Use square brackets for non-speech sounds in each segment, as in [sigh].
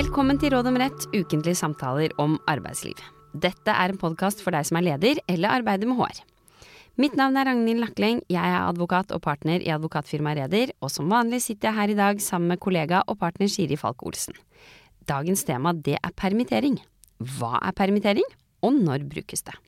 Velkommen til Råd om rett, ukentlige samtaler om arbeidsliv. Dette er en podkast for deg som er leder eller arbeider med HR. Mitt navn er Ragnhild Nakleng, jeg er advokat og partner i advokatfirmaet Reder, og som vanlig sitter jeg her i dag sammen med kollega og partner Siri Falk Olsen. Dagens tema det er permittering. Hva er permittering, og når brukes det?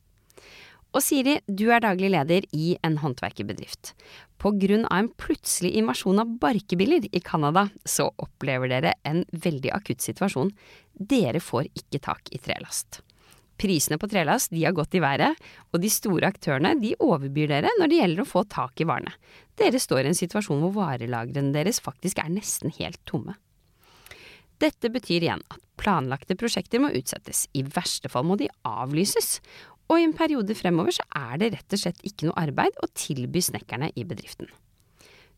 Og Siri, du er daglig leder i en håndverkerbedrift. Av en plutselig invasjon av barkebiller i Canada, så opplever dere en veldig akutt situasjon. Dere får ikke tak i trelast. Prisene på trelast de har gått i været, og de store aktørene de overbyr dere når det gjelder å få tak i varene. Dere står i en situasjon hvor varelagrene deres faktisk er nesten helt tomme. Dette betyr igjen at planlagte prosjekter må utsettes, i verste fall må de avlyses, og i en periode fremover så er det rett og slett ikke noe arbeid å tilby snekkerne i bedriften.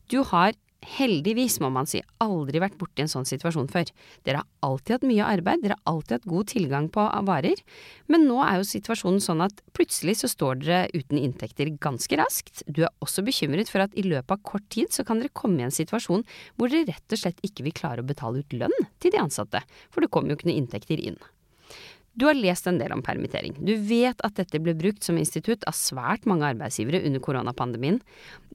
Du har heldigvis, må man si, aldri vært borti en sånn situasjon før. Dere har alltid hatt mye arbeid, dere har alltid hatt god tilgang på varer, men nå er jo situasjonen sånn at plutselig så står dere uten inntekter ganske raskt. Du er også bekymret for at i løpet av kort tid så kan dere komme i en situasjon hvor dere rett og slett ikke vil klare å betale ut lønn til de ansatte, for det kommer jo ikke noen inntekter inn. Du har lest en del om permittering. Du vet at dette ble brukt som institutt av svært mange arbeidsgivere under koronapandemien.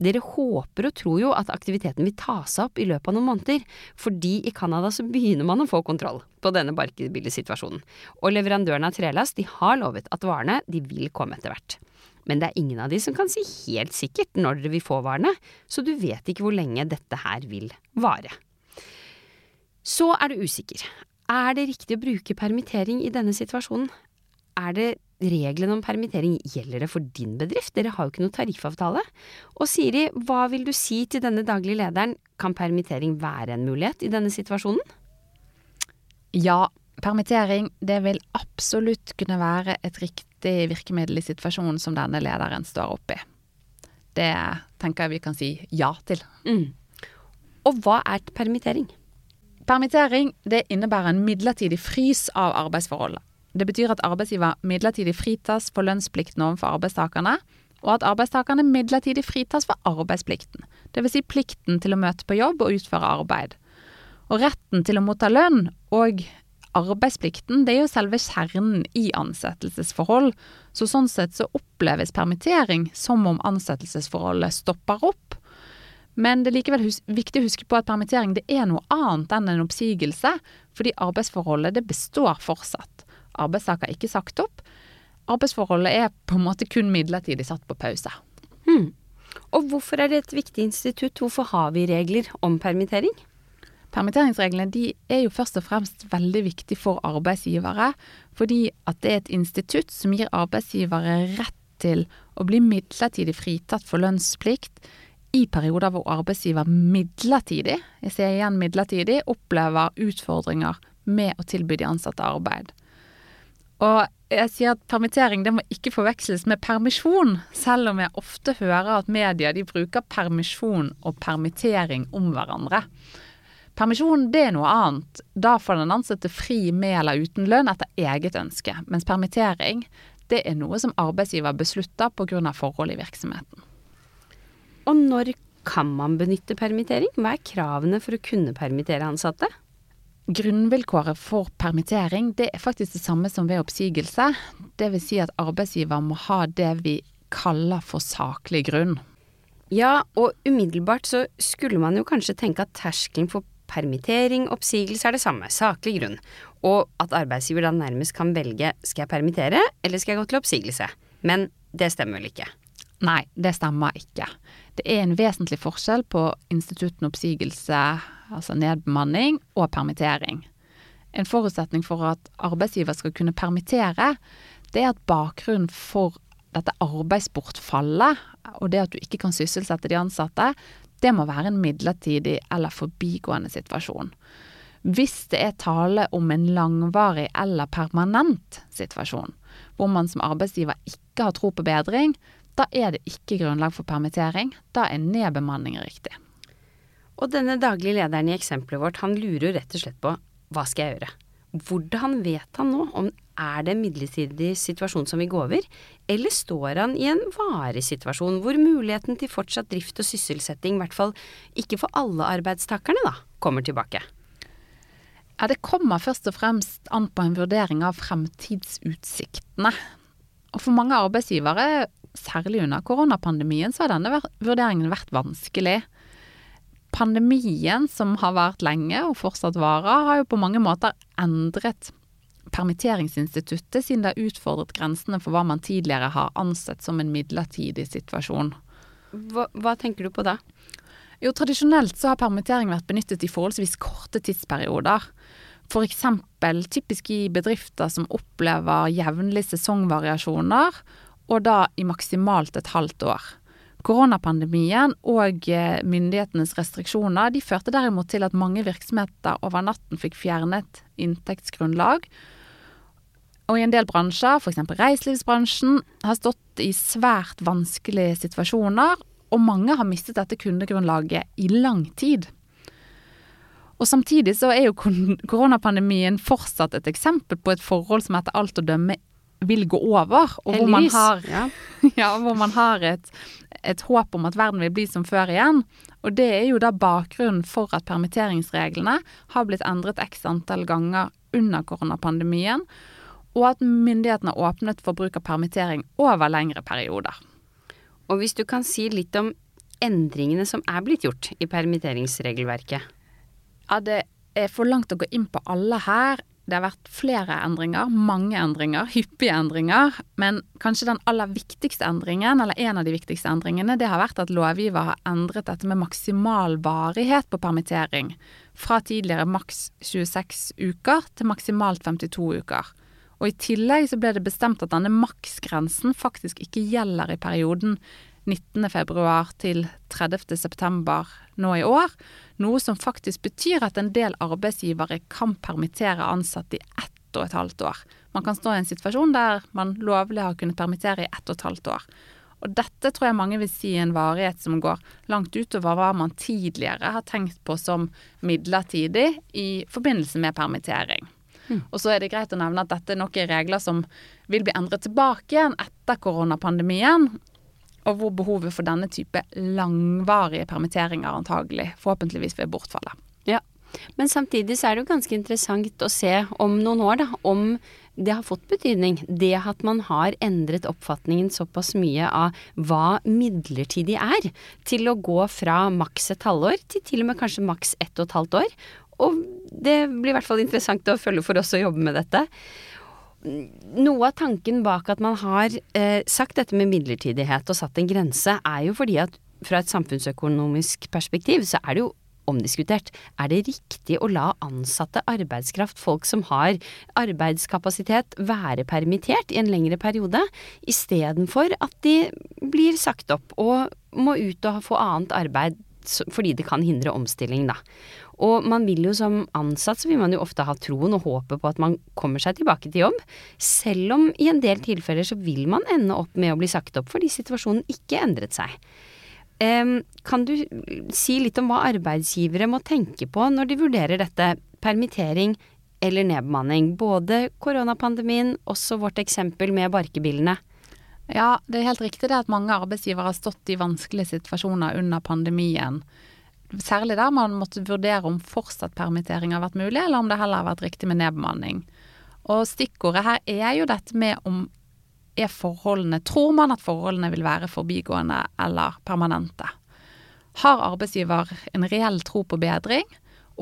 Dere håper og tror jo at aktiviteten vil ta seg opp i løpet av noen måneder, fordi i Canada så begynner man å få kontroll på denne barkebillesituasjonen. Og leverandørene av trelast de har lovet at varene de vil komme etter hvert. Men det er ingen av de som kan si helt sikkert når dere vil få varene, så du vet ikke hvor lenge dette her vil vare. Så er du usikker. Er det riktig å bruke permittering i denne situasjonen? Er det reglene om permittering, gjelder det for din bedrift? Dere har jo ikke noe tariffavtale. Og Siri, hva vil du si til denne daglige lederen, kan permittering være en mulighet i denne situasjonen? Ja, permittering det vil absolutt kunne være et riktig virkemiddel i situasjonen som denne lederen står oppe i. Det tenker jeg vi kan si ja til. Mm. Og hva er permittering? Permittering det innebærer en midlertidig frys av arbeidsforholdet. Det betyr at arbeidsgiver midlertidig fritas for lønnsplikten overfor arbeidstakerne, og at arbeidstakerne midlertidig fritas for arbeidsplikten, dvs. Si plikten til å møte på jobb og utføre arbeid. Og retten til å motta lønn og arbeidsplikten det er jo selve kjernen i ansettelsesforhold, så sånn sett så oppleves permittering som om ansettelsesforholdet stopper opp, men det er likevel viktig å huske på at permittering det er noe annet enn en oppsigelse, fordi arbeidsforholdet det består fortsatt. Arbeidstaker er ikke sagt opp. Arbeidsforholdet er på en måte kun midlertidig satt på pause. Hmm. Og hvorfor er det et viktig institutt? Hvorfor har vi regler om permittering? Permitteringsreglene de er jo først og fremst veldig viktig for arbeidsgivere, fordi at det er et institutt som gir arbeidsgivere rett til å bli midlertidig fritatt for lønnsplikt i perioder hvor arbeidsgiver midlertidig, jeg sier igjen midlertidig, opplever utfordringer med å tilby de ansatte arbeid. Og jeg sier at permittering det må ikke forveksles med permisjon, selv om jeg ofte hører at media de bruker permisjon og permittering om hverandre. Permisjon det er noe annet. Da får den ansatte fri med eller uten lønn etter eget ønske, mens permittering det er noe som arbeidsgiver beslutter pga. forhold i virksomheten. Og når kan man benytte permittering? Hva er kravene for å kunne permittere ansatte? Grunnvilkåret for permittering det er faktisk det samme som ved oppsigelse. Dvs. Si at arbeidsgiver må ha det vi kaller for saklig grunn. Ja, og umiddelbart så skulle man jo kanskje tenke at terskelen for permittering, oppsigelse er det samme, saklig grunn, og at arbeidsgiver da nærmest kan velge skal jeg permittere eller skal jeg gå til oppsigelse. Men det stemmer vel ikke? Nei, det stemmer ikke. Det er en vesentlig forskjell på instituttene oppsigelse, altså nedbemanning, og permittering. En forutsetning for at arbeidsgiver skal kunne permittere, det er at bakgrunnen for dette arbeidsbortfallet, og det at du ikke kan sysselsette de ansatte, det må være en midlertidig eller forbigående situasjon. Hvis det er tale om en langvarig eller permanent situasjon, hvor man som arbeidsgiver ikke har tro på bedring, da er det ikke grunnlag for permittering. Da er nedbemanning riktig. Og denne daglige lederen i eksempelet vårt, han lurer rett og slett på hva skal jeg gjøre? Hvordan vet han nå om er det en midlertidig situasjon som vil gå over, eller står han i en varig situasjon hvor muligheten til fortsatt drift og sysselsetting, i hvert fall ikke for alle arbeidstakerne, da, kommer tilbake? Ja, Det kommer først og fremst an på en vurdering av fremtidsutsiktene. Og for mange arbeidsgivere, særlig under koronapandemien, så har denne vurderingen vært vanskelig. Pandemien, som har vart lenge og fortsatt varer, har jo på mange måter endret permitteringsinstituttet, siden det har utfordret grensene for hva man tidligere har ansett som en midlertidig situasjon. Hva, hva tenker du på da? Jo, tradisjonelt så har permittering vært benyttet i forholdsvis korte tidsperioder. F.eks. typisk i bedrifter som opplever jevnlig sesongvariasjoner, og da i maksimalt et halvt år. Koronapandemien og eh, myndighetenes restriksjoner de førte derimot til at mange virksomheter over natten fikk fjernet inntektsgrunnlag. Og i en del bransjer, f.eks. reiselivsbransjen, har stått i svært vanskelige situasjoner, og mange har mistet dette kundegrunnlaget i lang tid. Og samtidig så er jo koronapandemien fortsatt et eksempel på et forhold som etter alt å dømme vil gå over, og hvor man har, ja. [laughs] ja, hvor man har et, et, håp om at verden vil bli som før igjen. Og det er jo da bakgrunnen for at permitteringsreglene har blitt endret x antall ganger under koronapandemien, og at myndighetene har åpnet for bruk av permittering over lengre perioder. Og hvis du kan si litt om endringene som er blitt gjort i permitteringsregelverket? Ja, det er for langt å gå inn på alle her. Det har vært flere endringer, mange endringer, hyppige endringer. Men kanskje den aller viktigste endringen, eller en av de viktigste endringene, det har vært at lovgiver har endret dette med maksimal varighet på permittering. Fra tidligere maks 26 uker til maksimalt 52 uker. Og i tillegg så ble det bestemt at denne maksgrensen faktisk ikke gjelder i perioden 19.2 til 30.9 nå i år, noe som faktisk betyr at en del arbeidsgivere kan permittere ansatte i ett og et halvt år. Man kan stå i en situasjon der man lovlig har kunnet permittere i ett og et halvt år. Og dette tror jeg mange vil si en varighet som går langt utover hva man tidligere har tenkt på som midlertidig i forbindelse med permittering. Mm. Og så er det greit å nevne at dette er noen regler som vil bli endret tilbake igjen etter koronapandemien og hvor behovet for denne type langvarige permitteringer antagelig forhåpentligvis vil bortfalle. Ja, men samtidig så er det jo ganske interessant å se om noen år, da, om det har fått betydning. Det at man har endret oppfatningen såpass mye av hva midlertidig er, til å gå fra maks et halvår til til og med kanskje maks ett og et halvt år. Og det blir i hvert fall interessant å følge for oss å jobbe med dette noe av tanken bak at man har eh, sagt dette med midlertidighet og satt en grense, er jo fordi at fra et samfunnsøkonomisk perspektiv så er det jo omdiskutert. Er det riktig å la ansatte arbeidskraft, folk som har arbeidskapasitet, være permittert i en lengre periode, istedenfor at de blir sagt opp og må ut og få annet arbeid fordi det kan hindre omstilling, da. Og man vil jo som ansatt så vil man jo ofte ha troen og håpet på at man kommer seg tilbake til jobb, selv om i en del tilfeller så vil man ende opp med å bli sagt opp fordi situasjonen ikke endret seg. Kan du si litt om hva arbeidsgivere må tenke på når de vurderer dette, permittering eller nedbemanning? Både koronapandemien, også vårt eksempel med barkebilene. Ja, det er helt riktig det at mange arbeidsgivere har stått i vanskelige situasjoner under pandemien. Særlig der man måtte vurdere om fortsatt permittering har vært mulig, eller om det heller har vært riktig med nedbemanning. Og stikkordet her er jo dette med om er forholdene Tror man at forholdene vil være forbigående eller permanente? Har arbeidsgiver en reell tro på bedring,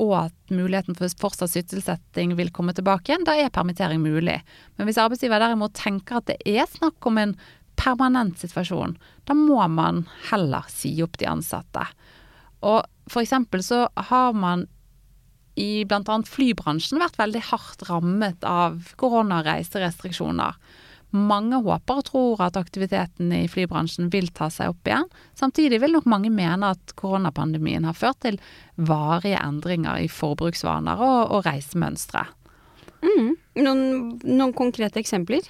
og at muligheten for fortsatt sysselsetting vil komme tilbake igjen, da er permittering mulig. Men hvis arbeidsgiver derimot tenker at det er snakk om en permanent situasjon, da må man heller si opp de ansatte. Og for eksempel så har man i bl.a. flybransjen vært veldig hardt rammet av koronareiserestriksjoner. Mange håper og tror at aktiviteten i flybransjen vil ta seg opp igjen. Samtidig vil nok mange mene at koronapandemien har ført til varige endringer i forbruksvaner og, og reisemønstre. Mm. Noen, noen konkrete eksempler?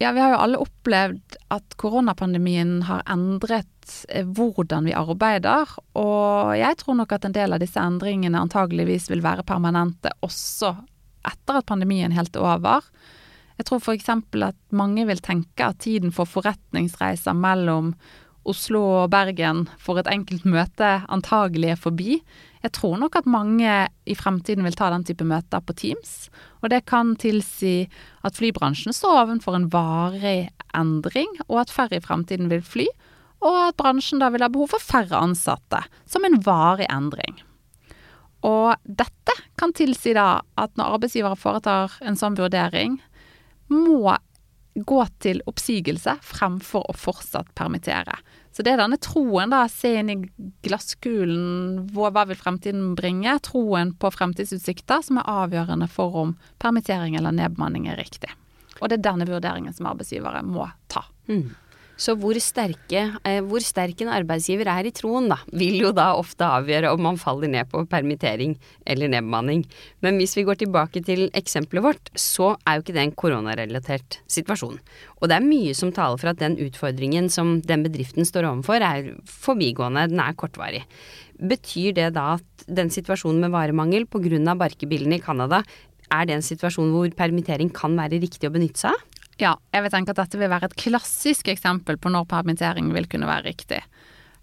Ja, vi har jo alle opplevd at koronapandemien har endret eh, hvordan vi arbeider, og jeg tror nok at en del av disse endringene antageligvis vil være permanente også etter at pandemien helt er over. Jeg tror f.eks. at mange vil tenke at tiden for forretningsreiser mellom Oslo og Bergen for et enkelt møte antagelig er forbi. Jeg tror nok at mange i fremtiden vil ta den type møter på Teams. Og det kan tilsi at flybransjen står ovenfor en varig endring, og at færre i fremtiden vil fly. Og at bransjen da vil ha behov for færre ansatte, som en varig endring. Og dette kan tilsi da at når arbeidsgivere foretar en sånn vurdering, må gå til oppsigelse fremfor å fortsatt permittere. Så det er denne troen, da, se inn i glasskulen, hva vil fremtiden bringe? Troen på fremtidsutsikter som er avgjørende for om permittering eller nedbemanning er riktig. Og det er denne vurderingen som arbeidsgivere må ta. Mm. Så hvor, sterke, eh, hvor sterk en arbeidsgiver er i troen, da, vil jo da ofte avgjøre om man faller ned på permittering eller nedbemanning. Men hvis vi går tilbake til eksempelet vårt, så er jo ikke det en koronarelatert situasjon. Og det er mye som taler for at den utfordringen som den bedriften står overfor, er forbigående, den er kortvarig. Betyr det da at den situasjonen med varemangel pga. barkebillene i Canada, er det en situasjon hvor permittering kan være riktig å benytte seg av? Ja, jeg vil tenke at dette vil være et klassisk eksempel på når permittering vil kunne være riktig.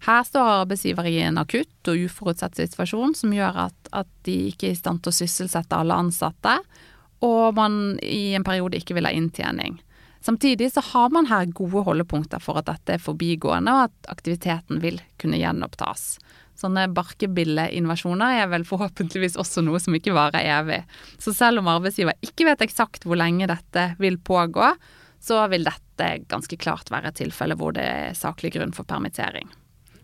Her står arbeidsgiver i en akutt og uforutsett situasjon som gjør at, at de ikke er i stand til å sysselsette alle ansatte, og man i en periode ikke vil ha inntjening. Samtidig så har man her gode holdepunkter for at dette er forbigående, og at aktiviteten vil kunne gjenopptas. Sånne barkebilleinvasjoner er vel forhåpentligvis også noe som ikke varer evig. Så selv om arbeidsgiver ikke vet eksakt hvor lenge dette vil pågå, så vil dette ganske klart være et tilfelle hvor det er saklig grunn for permittering.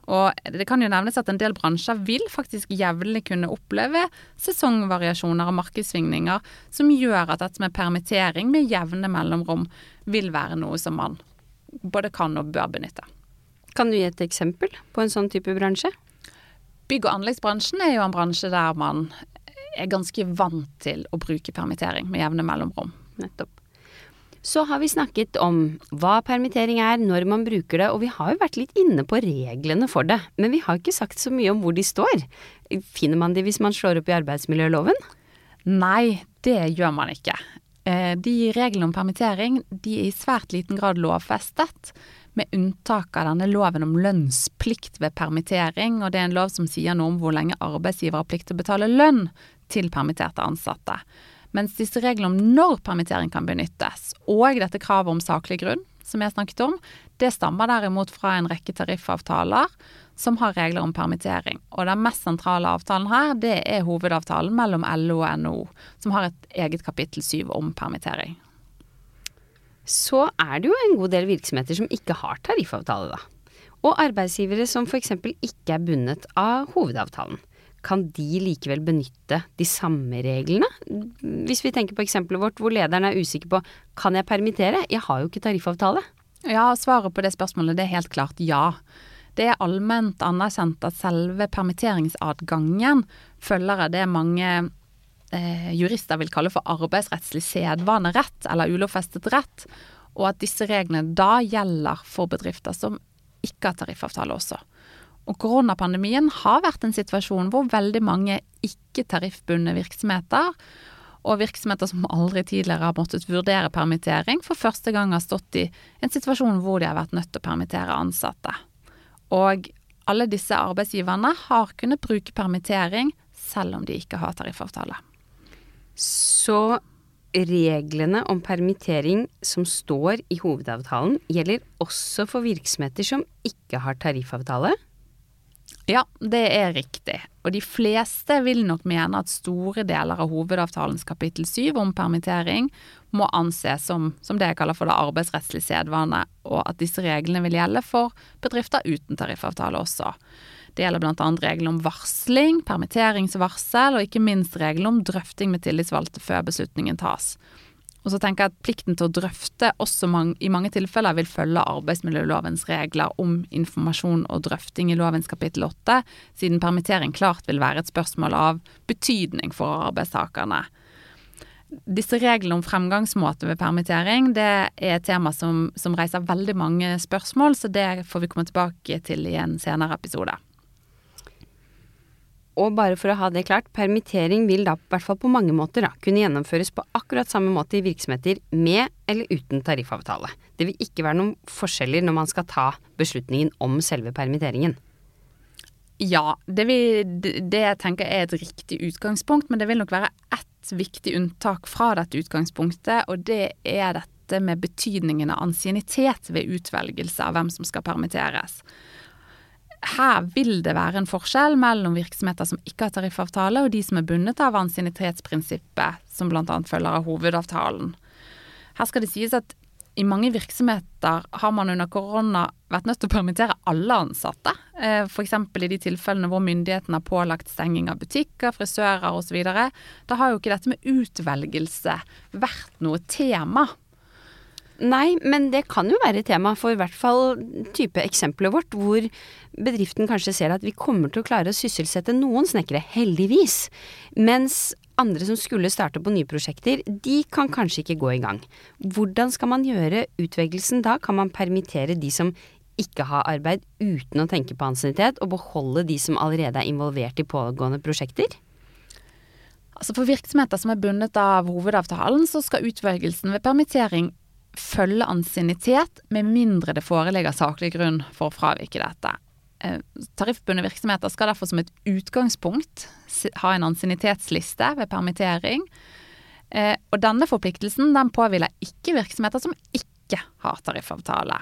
Og det kan jo nevnes at en del bransjer vil faktisk jevnlig kunne oppleve sesongvariasjoner og markedssvingninger som gjør at dette med permittering med jevne mellomrom vil være noe som man både kan og bør benytte. Kan du gi et eksempel på en sånn type bransje? Bygg- og anleggsbransjen er jo en bransje der man er ganske vant til å bruke permittering med jevne mellomrom. Nettopp. Så har vi snakket om hva permittering er, når man bruker det, og vi har jo vært litt inne på reglene for det. Men vi har ikke sagt så mye om hvor de står. Finner man de hvis man slår opp i arbeidsmiljøloven? Nei, det gjør man ikke. Eh, de reglene om permittering de er i svært liten grad lovfestet med unntak av denne loven om lønnsplikt ved permittering, og det er en lov som sier noe om hvor lenge arbeidsgiver har plikt til å betale lønn til permitterte ansatte. Mens disse reglene om når permittering kan benyttes, og dette kravet om saklig grunn, som jeg snakket om, det stammer derimot fra en rekke tariffavtaler som har regler om permittering. Og den mest sentrale avtalen her, det er hovedavtalen mellom LO og NHO, som har et eget kapittel syv om permittering så er det jo en god del virksomheter som ikke har tariffavtale, da. Og arbeidsgivere som f.eks. ikke er bundet av hovedavtalen. Kan de likevel benytte de samme reglene? Hvis vi tenker på eksempelet vårt hvor lederen er usikker på kan jeg permittere, jeg har jo ikke tariffavtale. Ja, svaret på det spørsmålet det er helt klart ja. Det er allment anerkjent at selve permitteringsadgangen følger av det mange jurister vil kalle for arbeidsrettslig sedvanerett, eller ulovfestet rett, og at disse reglene da gjelder for bedrifter som ikke har tariffavtale også. Og koronapandemien har vært en situasjon hvor veldig mange ikke-tariffbundne virksomheter og virksomheter som aldri tidligere har måttet vurdere permittering, for første gang har stått i en situasjon hvor de har vært nødt til å permittere ansatte. Og alle disse arbeidsgiverne har kunnet bruke permittering selv om de ikke har tariffavtale. Så reglene om permittering som står i hovedavtalen, gjelder også for virksomheter som ikke har tariffavtale? Ja, det er riktig. Og de fleste vil nok mene at store deler av hovedavtalens kapittel syv om permittering må anses som, som det jeg kaller for det arbeidsrettslige sedvane, og at disse reglene vil gjelde for bedrifter uten tariffavtale også. Det gjelder bl.a. reglene om varsling, permitteringsvarsel og ikke minst reglene om drøfting med tillitsvalgte før beslutningen tas. Og så tenker jeg at Plikten til å drøfte også mange, i mange tilfeller vil følge arbeidsmiljølovens regler om informasjon og drøfting i lovens kapittel 8, siden permittering klart vil være et spørsmål av betydning for arbeidstakerne. Disse reglene om fremgangsmåte ved permittering det er et tema som, som reiser veldig mange spørsmål, så det får vi komme tilbake til i en senere episode. Og bare for å ha det klart, permittering vil da, i hvert fall på mange måter, da, kunne gjennomføres på akkurat samme måte i virksomheter med eller uten tariffavtale. Det vil ikke være noen forskjeller når man skal ta beslutningen om selve permitteringen. Ja, det, vil, det jeg tenker er et riktig utgangspunkt, men det vil nok være ett viktig unntak fra dette utgangspunktet, og det er dette med betydningen av ansiennitet ved utvelgelse av hvem som skal permitteres. Her vil det være en forskjell mellom virksomheter som ikke har tariffavtale, og de som er bundet av ansiennitetsprinsippet, som bl.a. følger av hovedavtalen. Her skal det sies at i mange virksomheter har man under korona vært nødt til å permittere alle ansatte. Eh, F.eks. i de tilfellene hvor myndighetene har pålagt stenging av butikker, frisører osv. Da har jo ikke dette med utvelgelse vært noe tema. Nei, men det kan jo være tema for i hvert fall type eksempelet vårt, hvor bedriften kanskje ser at vi kommer til å klare å sysselsette noen snekkere, heldigvis. Mens andre som skulle starte på nye prosjekter, de kan kanskje ikke gå i gang. Hvordan skal man gjøre utvelgelsen da? Kan man permittere de som ikke har arbeid uten å tenke på ansiennitet, og beholde de som allerede er involvert i pågående prosjekter? Altså For virksomheter som er bundet av hovedavtalen, så skal utvelgelsen ved permittering følge ansiennitet, med mindre det foreligger saklig grunn for å fravike dette. Eh, tariffbundne virksomheter skal derfor som et utgangspunkt ha en ansiennitetsliste ved permittering. Eh, og denne forpliktelsen den påhviler ikke virksomheter som ikke har tariffavtale.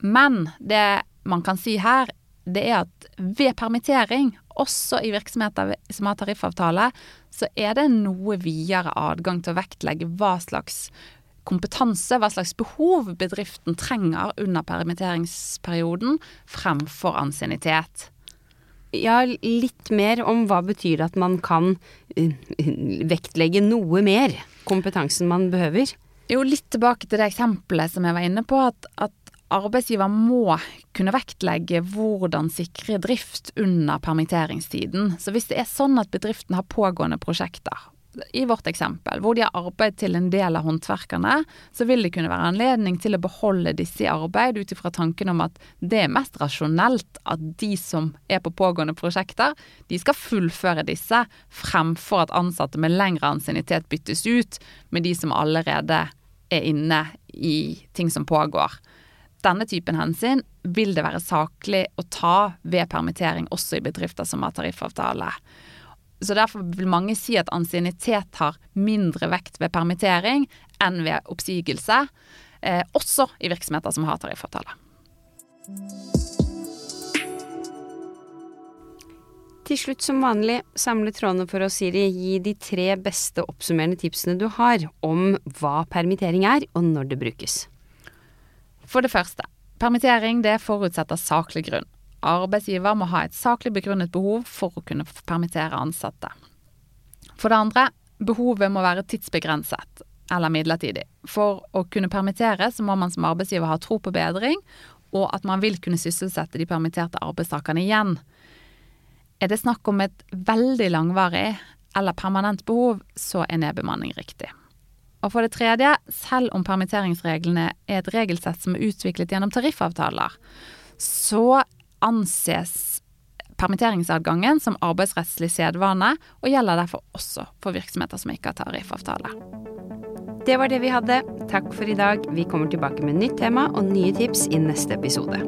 Men det man kan si her, det er at ved permittering, også i virksomheter som har tariffavtale, så er det noe videre adgang til å vektlegge hva slags kompetanse, hva slags behov bedriften trenger under permitteringsperioden, fremfor ansiennitet. Ja, litt mer om hva betyr det at man kan uh, vektlegge noe mer kompetansen man behøver? Jo, litt tilbake til det eksempelet som jeg var inne på, at, at arbeidsgiver må kunne vektlegge hvordan sikre drift under permitteringstiden. Så hvis det er sånn at bedriften har pågående prosjekter, i vårt eksempel, hvor de har arbeid til en del av håndverkerne, så vil det kunne være anledning til å beholde disse i arbeid ut ifra tanken om at det er mest rasjonelt at de som er på pågående prosjekter, de skal fullføre disse, fremfor at ansatte med lengre ansiennitet byttes ut med de som allerede er inne i ting som pågår. Denne typen hensyn vil det være saklig å ta ved permittering også i bedrifter som har tariffavtale. Så derfor vil mange si at ansiennitet har mindre vekt ved permittering enn ved oppsigelse, eh, også i virksomheter som har tariffavtale. Til slutt som vanlig, samle trådene for oss, Siri. Gi de tre beste oppsummerende tipsene du har om hva permittering er, og når det brukes. For det første, permittering det forutsetter saklig grunn. Arbeidsgiver må ha et saklig begrunnet behov for å kunne permittere ansatte. For det andre, behovet må være tidsbegrenset eller midlertidig. For å kunne permittere så må man som arbeidsgiver ha tro på bedring, og at man vil kunne sysselsette de permitterte arbeidstakerne igjen. Er det snakk om et veldig langvarig eller permanent behov, så er nedbemanning riktig. Og for det tredje, selv om permitteringsreglene er et regelsett som er utviklet gjennom tariffavtaler, så anses permitteringsadgangen som arbeidsrettslig sedvane, og gjelder derfor også for virksomheter som ikke har tariffavtale. Det var det vi hadde. Takk for i dag. Vi kommer tilbake med nytt tema og nye tips i neste episode.